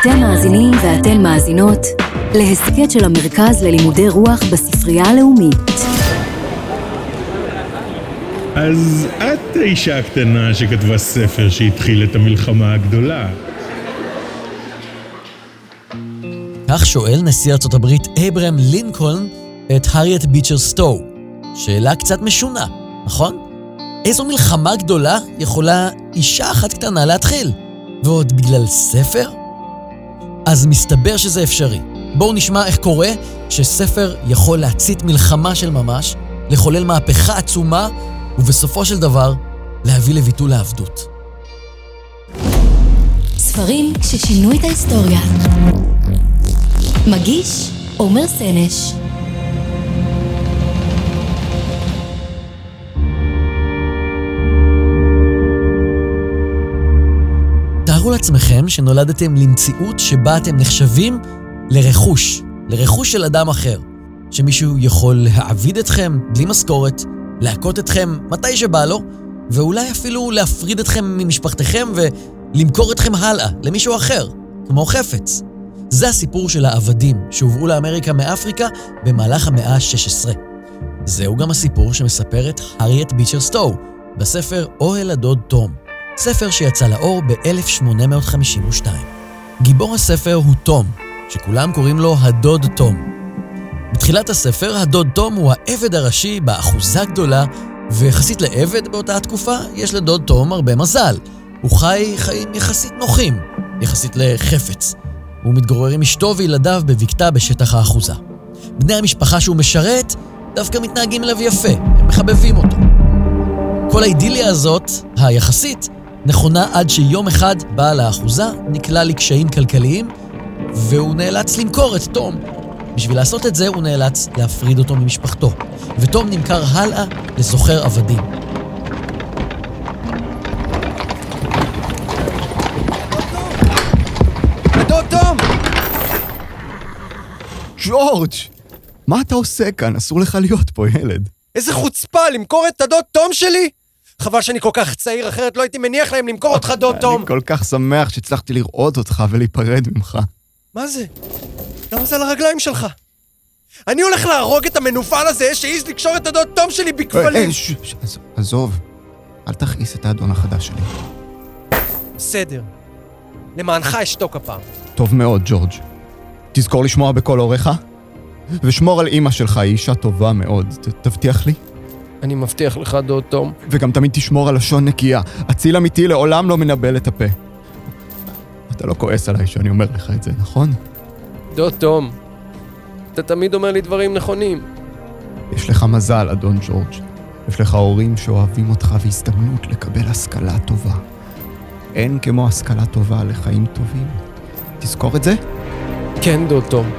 אתם מאזינים ואתן מאזינות להסכת של המרכז ללימודי רוח בספרייה הלאומית. אז את האישה הקטנה שכתבה ספר שהתחיל את המלחמה הגדולה. כך שואל נשיא ארצות הברית אברהם לינקולן את הריאט ביצ'ר סטו. שאלה קצת משונה, נכון? איזו מלחמה גדולה יכולה אישה אחת קטנה להתחיל? ועוד בגלל ספר? אז מסתבר שזה אפשרי. בואו נשמע איך קורה שספר יכול להצית מלחמה של ממש, לחולל מהפכה עצומה, ובסופו של דבר, להביא לביטול העבדות. ספרים ששינו את ההיסטוריה. מגיש עומר סנש תארו לעצמכם שנולדתם למציאות שבה אתם נחשבים לרכוש, לרכוש של אדם אחר. שמישהו יכול להעביד אתכם בלי משכורת, להכות אתכם מתי שבא לו, ואולי אפילו להפריד אתכם ממשפחתכם ולמכור אתכם הלאה למישהו אחר, כמו חפץ. זה הסיפור של העבדים שהובאו לאמריקה מאפריקה במהלך המאה ה-16. זהו גם הסיפור שמספרת האריאט ביצ'ר סטו בספר אוהל הדוד תום, ספר שיצא לאור ב-1852. גיבור הספר הוא תום, שכולם קוראים לו הדוד תום. בתחילת הספר, הדוד תום הוא העבד הראשי באחוזה גדולה, ויחסית לעבד באותה התקופה, יש לדוד תום הרבה מזל. הוא חי חיים יחסית נוחים, יחסית לחפץ. הוא מתגורר עם אשתו וילדיו בבקתה בשטח האחוזה. בני המשפחה שהוא משרת דווקא מתנהגים אליו יפה, הם מחבבים אותו. כל האידיליה הזאת, היחסית, נכונה עד שיום אחד בעל האחוזה נקלע לקשיים כלכליים, והוא נאלץ למכור את תום. בשביל לעשות את זה הוא נאלץ להפריד אותו ממשפחתו, ותום נמכר הלאה לסוחר עבדים. תום! ג'ורג'! מה אתה עושה כאן? אסור לך להיות פה, ילד. איזה חוצפה, למכור את הדוד תום שלי? חבל שאני כל כך צעיר, אחרת לא הייתי מניח להם למכור אותך, דוד תום. אני כל כך שמח שהצלחתי לראות אותך ולהיפרד ממך. מה זה? למה זה על הרגליים שלך? אני הולך להרוג את המנוול הזה שהעז לקשור את הדוד תום שלי בכבלים. אה, עז- עזוב, אל תכעיס את האדון החדש שלי. בסדר. למענך אשתוק הפעם. טוב מאוד, ג'ורג'. תזכור לשמוע בכל הוריך, ושמור על אימא שלך, היא אישה טובה מאוד. תבטיח לי. אני מבטיח לך, דוד תום. וגם תמיד תשמור על לשון נקייה. אציל אמיתי לעולם לא מנבל את הפה. אתה לא כועס עליי שאני אומר לך את זה, נכון? דוד תום, אתה תמיד אומר לי דברים נכונים. יש לך מזל, אדון ג'ורג'. יש לך הורים שאוהבים אותך והזדמנות לקבל השכלה טובה. אין כמו השכלה טובה לחיים טובים. תזכור את זה? כן, דוד תום.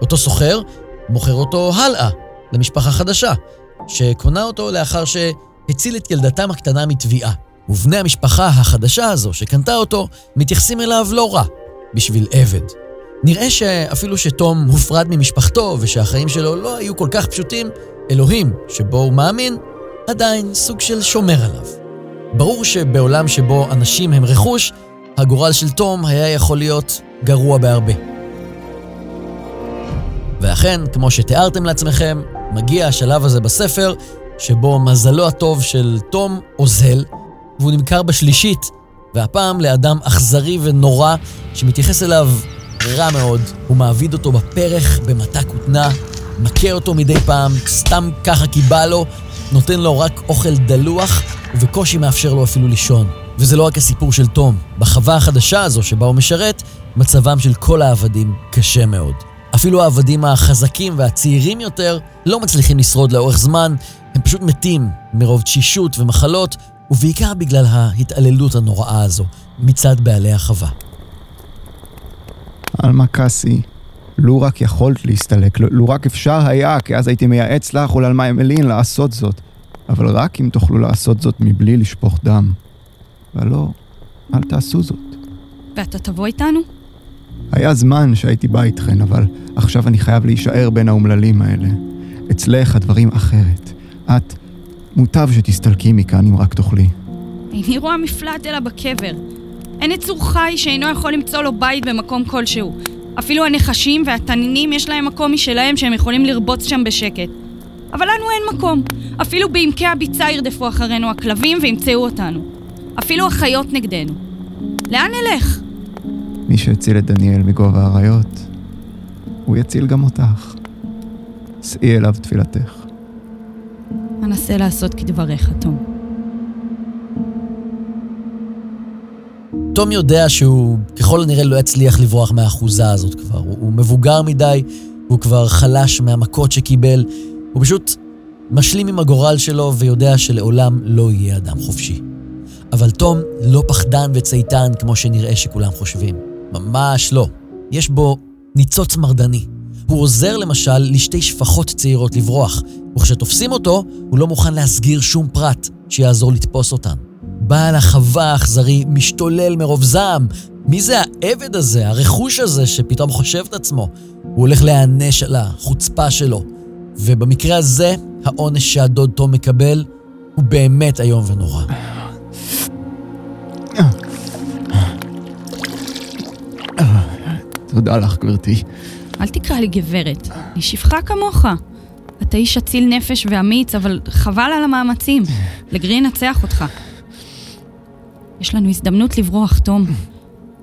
אותו סוחר מוכר אותו הלאה למשפחה חדשה, שקונה אותו לאחר שהציל את ילדתם הקטנה מתביעה. ובני המשפחה החדשה הזו שקנתה אותו, מתייחסים אליו לא רע, בשביל עבד. נראה שאפילו שתום הופרד ממשפחתו ושהחיים שלו לא היו כל כך פשוטים, אלוהים, שבו הוא מאמין, עדיין סוג של שומר עליו. ברור שבעולם שבו אנשים הם רכוש, הגורל של תום היה יכול להיות גרוע בהרבה. ואכן, כמו שתיארתם לעצמכם, מגיע השלב הזה בספר, שבו מזלו הטוב של תום אוזל, והוא נמכר בשלישית, והפעם לאדם אכזרי ונורא, שמתייחס אליו רע מאוד. הוא מעביד אותו בפרך, במטע כותנה, מכה אותו מדי פעם, סתם ככה כי בא לו, נותן לו רק אוכל דלוח, ובקושי מאפשר לו אפילו לישון. וזה לא רק הסיפור של תום. בחווה החדשה הזו שבה הוא משרת, מצבם של כל העבדים קשה מאוד. אפילו העבדים החזקים והצעירים יותר לא מצליחים לשרוד לאורך זמן, הם פשוט מתים מרוב תשישות ומחלות, ובעיקר בגלל ההתעללות הנוראה הזו מצד בעלי החווה. עלמה קאסי, לו רק יכולת להסתלק, לו- רק אפשר היה, כי אז הייתי מייעץ לך ולעלמה אמלין לעשות זאת. אבל רק אם תוכלו לעשות זאת מבלי לשפוך דם. ולא, אל תעשו זאת. ואתה תבוא איתנו? היה זמן שהייתי בא איתכן, אבל עכשיו אני חייב להישאר בין האומללים האלה. אצלך הדברים אחרת. את, מוטב שתסתלקי מכאן אם רק תוכלי. איני רואה מפלט אלא בקבר. אין יצור חי שאינו יכול למצוא לו בית במקום כלשהו. אפילו הנחשים והתנינים יש להם מקום משלהם שהם יכולים לרבוץ שם בשקט. אבל לנו אין מקום. אפילו בעמקי הביצה ירדפו אחרינו הכלבים וימצאו אותנו. אפילו החיות נגדנו. לאן נלך? מי שהציל את דניאל מגובה האריות, הוא יציל גם אותך. שאי אליו תפילתך. אנסה לעשות כדבריך, תום. תום יודע שהוא ככל הנראה לא יצליח לברוח מהאחוזה הזאת כבר. הוא, הוא מבוגר מדי, הוא כבר חלש מהמכות שקיבל. הוא פשוט משלים עם הגורל שלו ויודע שלעולם לא יהיה אדם חופשי. אבל תום לא פחדן וצייתן כמו שנראה שכולם חושבים. ממש לא. יש בו ניצוץ מרדני. הוא עוזר למשל לשתי שפחות צעירות לברוח, וכשתופסים אותו, הוא לא מוכן להסגיר שום פרט שיעזור לתפוס אותן. בעל החווה האכזרי משתולל מרוב זעם. מי זה העבד הזה, הרכוש הזה, שפתאום חושב את עצמו? הוא הולך להיענש על החוצפה שלו. ובמקרה הזה, העונש שהדוד תום מקבל הוא באמת איום ונורא. תודה לך, גברתי. אל תקרא לי גברת, אני שפחה כמוך. אתה איש אציל נפש ואמיץ, אבל חבל על המאמצים. לגרי ינצח אותך. יש לנו הזדמנות לברוח, תום.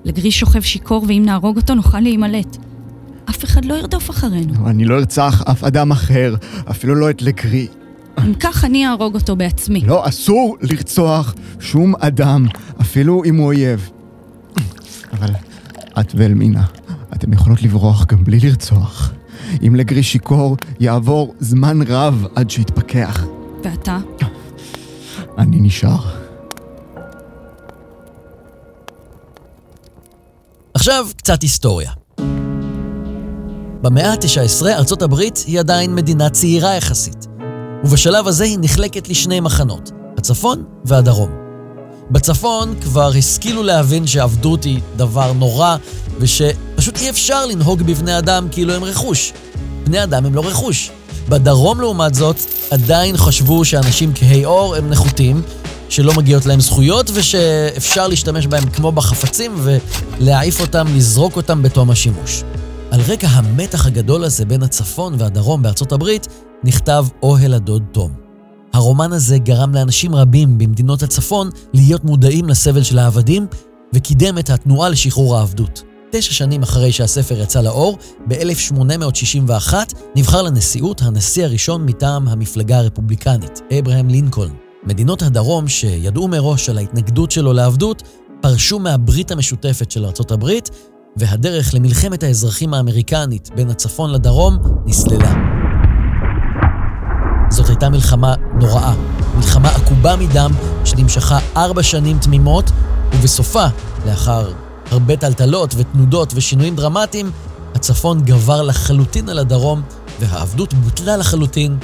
לגרי שוכב שיכור, ואם נהרוג אותו נוכל להימלט. אף אחד לא ירדוף אחרינו. אני לא ארצח אף אדם אחר, אפילו לא את לגרי. אם כך אני אהרוג אותו בעצמי. לא, אסור לרצוח שום אדם, אפילו אם הוא אויב. אבל את ואלמינה, אתם יכולות לברוח גם בלי לרצוח. אם לגרי שיכור, יעבור זמן רב עד שיתפכח. ואתה? אני נשאר. עכשיו קצת היסטוריה. במאה ה-19 ארצות הברית היא עדיין מדינה צעירה יחסית, ובשלב הזה היא נחלקת לשני מחנות, הצפון והדרום. בצפון כבר השכילו להבין שעבדות היא דבר נורא, ושפשוט אי אפשר לנהוג בבני אדם כאילו הם רכוש. בני אדם הם לא רכוש. בדרום, לעומת זאת, עדיין חשבו שאנשים כהי עור הם נחותים, שלא מגיעות להם זכויות ושאפשר להשתמש בהם כמו בחפצים ולהעיף אותם, לזרוק אותם בתום השימוש. על רקע המתח הגדול הזה בין הצפון והדרום בארצות הברית, נכתב אוהל הדוד תום. הרומן הזה גרם לאנשים רבים במדינות הצפון להיות מודעים לסבל של העבדים, וקידם את התנועה לשחרור העבדות. תשע שנים אחרי שהספר יצא לאור, ב-1861 נבחר לנשיאות הנשיא הראשון מטעם המפלגה הרפובליקנית, אברהם לינקולן. מדינות הדרום, שידעו מראש על ההתנגדות שלו לעבדות, פרשו מהברית המשותפת של ארצות הברית, והדרך למלחמת האזרחים האמריקנית בין הצפון לדרום נסללה. זאת הייתה מלחמה נוראה, מלחמה עקובה מדם שנמשכה ארבע שנים תמימות, ובסופה, לאחר הרבה טלטלות ותנודות ושינויים דרמטיים, הצפון גבר לחלוטין על הדרום, והעבדות בוטלה לחלוטין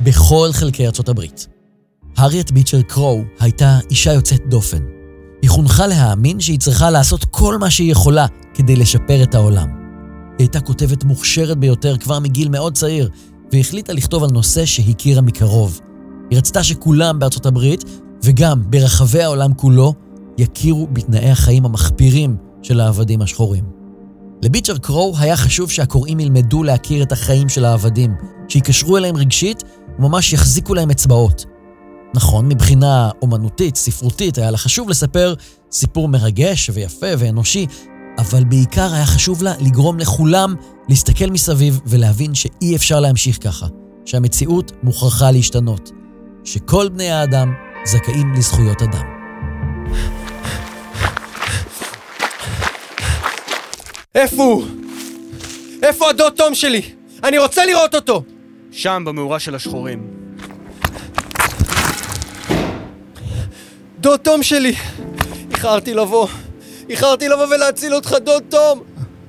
בכל חלקי ארצות הברית. הריאט ביצ'ר קרו הייתה אישה יוצאת דופן. היא חונכה להאמין שהיא צריכה לעשות כל מה שהיא יכולה כדי לשפר את העולם. היא הייתה כותבת מוכשרת ביותר כבר מגיל מאוד צעיר, והחליטה לכתוב על נושא שהכירה מקרוב. היא רצתה שכולם בארצות הברית, וגם ברחבי העולם כולו, יכירו בתנאי החיים המחפירים של העבדים השחורים. לביצ'ר קרו היה חשוב שהקוראים ילמדו להכיר את החיים של העבדים, שיקשרו אליהם רגשית וממש יחזיקו להם אצבעות. נכון, מבחינה אומנותית, ספרותית, היה לה חשוב לספר סיפור מרגש ויפה ואנושי, אבל בעיקר היה חשוב לה לגרום לכולם להסתכל מסביב ולהבין שאי אפשר להמשיך ככה, שהמציאות מוכרחה להשתנות, שכל בני האדם זכאים לזכויות אדם. איפה הוא? איפה הדוד תום שלי? אני רוצה לראות אותו! שם, במאורה של השחורים. דוד תום שלי! איחרתי לבוא. איחרתי לבוא ולהציל אותך, דוד תום!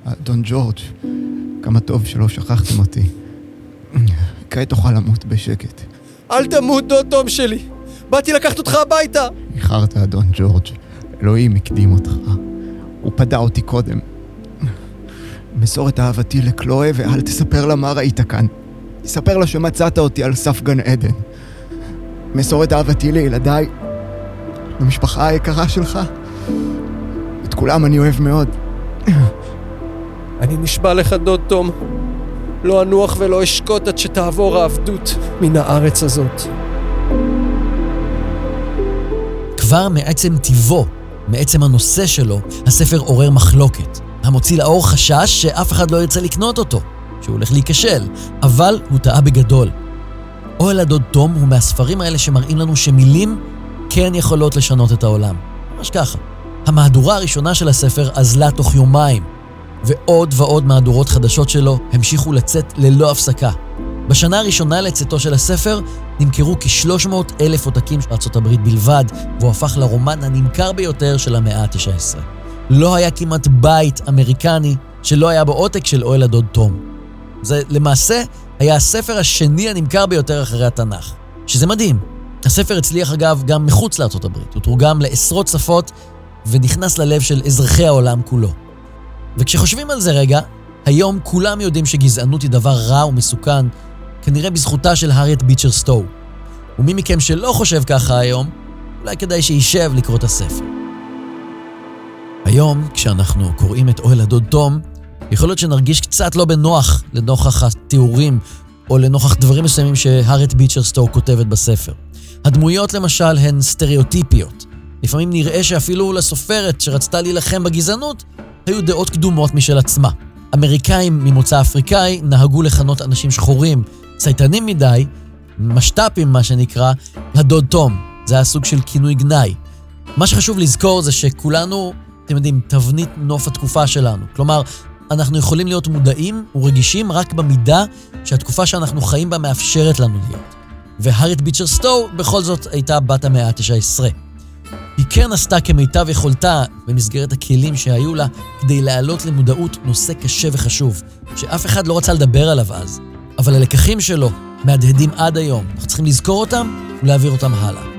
אדון ג'ורג', כמה טוב שלא שכחתם אותי. כעת תוכל למות בשקט. אל תמות, דוד תום שלי! באתי לקחת אותך הביתה! איחרת, אדון ג'ורג'. אלוהים הקדים אותך. הוא פדה אותי קודם. מסור את אהבתי לקלואה ואל תספר לה מה ראית כאן. ספר לה שמצאת אותי על סף גן עדן. מסור את אהבתי לילדיי המשפחה היקרה שלך. את כולם אני אוהב מאוד. אני נשבע לך, דוד תום. לא אנוח ולא אשקוט עד שתעבור העבדות מן הארץ הזאת. כבר מעצם טיבו, מעצם הנושא שלו, הספר עורר מחלוקת. המוציא לאור חשש שאף אחד לא ירצה לקנות אותו, שהוא הולך להיכשל, אבל הוא טעה בגדול. אוהל הדוד תום הוא מהספרים האלה שמראים לנו שמילים כן יכולות לשנות את העולם. ממש ככה. המהדורה הראשונה של הספר אזלה תוך יומיים, ועוד ועוד מהדורות חדשות שלו המשיכו לצאת ללא הפסקה. בשנה הראשונה לצאתו של הספר נמכרו כ-300 אלף עותקים של ארה"ב בלבד, והוא הפך לרומן הנמכר ביותר של המאה ה-19. לא היה כמעט בית אמריקני שלא היה בו עותק של אוהל הדוד תום. זה למעשה היה הספר השני הנמכר ביותר אחרי התנ"ך, שזה מדהים. הספר הצליח אגב גם מחוץ לארצות הברית, הוא תורגם לעשרות שפות ונכנס ללב של אזרחי העולם כולו. וכשחושבים על זה רגע, היום כולם יודעים שגזענות היא דבר רע ומסוכן, כנראה בזכותה של האריית ביצ'ר סטו. ומי מכם שלא חושב ככה היום, אולי כדאי שישב לקרוא את הספר. היום, כשאנחנו קוראים את אוהל הדוד תום, יכול להיות שנרגיש קצת לא בנוח לנוכח התיאורים או לנוכח דברים מסוימים שהארט ביצ'ר סטו כותבת בספר. הדמויות למשל הן סטריאוטיפיות. לפעמים נראה שאפילו לסופרת שרצתה להילחם בגזענות, היו דעות קדומות משל עצמה. אמריקאים ממוצא אפריקאי נהגו לכנות אנשים שחורים, צייתנים מדי, משת"פים מה שנקרא, הדוד תום. זה היה סוג של כינוי גנאי. מה שחשוב לזכור זה שכולנו, אתם יודעים, תבנית נוף התקופה שלנו. כלומר, אנחנו יכולים להיות מודעים ורגישים רק במידה שהתקופה שאנחנו חיים בה מאפשרת לנו להיות. והארית ביצ'ר סטו בכל זאת הייתה בת המאה ה-19. היא כן עשתה כמיטב יכולתה במסגרת הכלים שהיו לה כדי להעלות למודעות נושא קשה וחשוב, שאף אחד לא רצה לדבר עליו אז. אבל הלקחים שלו מהדהדים עד היום, אנחנו צריכים לזכור אותם ולהעביר אותם הלאה.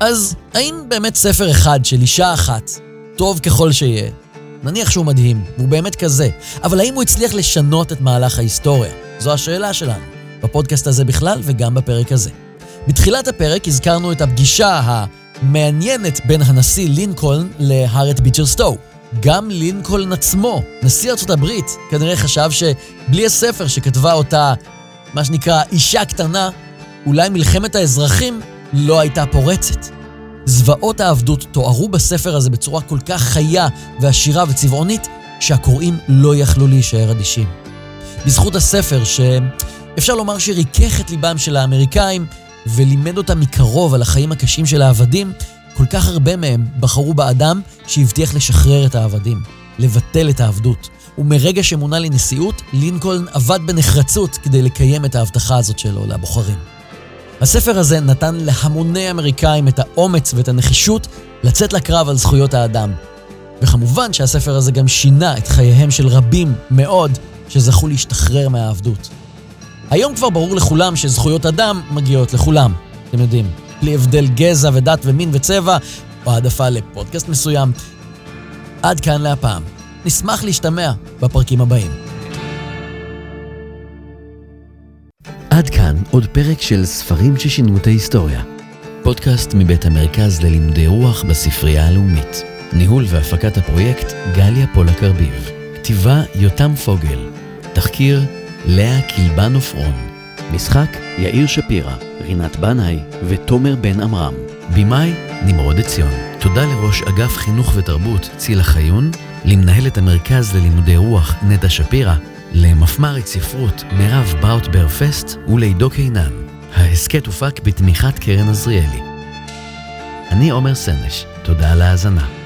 אז האם באמת ספר אחד של אישה אחת, טוב ככל שיהיה, נניח שהוא מדהים, והוא באמת כזה, אבל האם הוא הצליח לשנות את מהלך ההיסטוריה? זו השאלה שלנו, בפודקאסט הזה בכלל וגם בפרק הזה. בתחילת הפרק הזכרנו את הפגישה המעניינת בין הנשיא לינקולן להארט ביצ'ר סטו. גם לינקולן עצמו, נשיא ארצות הברית, כנראה חשב שבלי הספר שכתבה אותה, מה שנקרא, אישה קטנה, אולי מלחמת האזרחים לא הייתה פורצת. זוועות העבדות תוארו בספר הזה בצורה כל כך חיה ועשירה וצבעונית, שהקוראים לא יכלו להישאר אדישים. בזכות הספר, שאפשר לומר שריכך את ליבם של האמריקאים ולימד אותם מקרוב על החיים הקשים של העבדים, כל כך הרבה מהם בחרו באדם שהבטיח לשחרר את העבדים, לבטל את העבדות. ומרגע שמונה לנשיאות, לינקולן עבד בנחרצות כדי לקיים את ההבטחה הזאת שלו לבוחרים. הספר הזה נתן להמוני אמריקאים את האומץ ואת הנחישות לצאת לקרב על זכויות האדם. וכמובן שהספר הזה גם שינה את חייהם של רבים מאוד שזכו להשתחרר מהעבדות. היום כבר ברור לכולם שזכויות אדם מגיעות לכולם, אתם יודעים, בלי הבדל גזע ודת ומין וצבע, או העדפה לפודקאסט מסוים. עד כאן להפעם. נשמח להשתמע בפרקים הבאים. עד כאן עוד פרק של ספרים ששינו את ההיסטוריה. פודקאסט מבית המרכז ללימודי רוח בספרייה הלאומית. ניהול והפקת הפרויקט גליה פולק ארביב. כתיבה יותם פוגל. תחקיר לאה קילבן עופרון. משחק יאיר שפירא, רינת בנאי ותומר בן עמרם. במאי נמרוד עציון. תודה לראש אגף חינוך ותרבות צילה חיון, למנהלת המרכז ללימודי רוח נטע שפירא, למפמ"רית ספרות מירב בראוטבר פסט ולעידו קינן. ההסכת הופק בתמיכת קרן עזריאלי. אני עומר סנש, תודה על ההאזנה.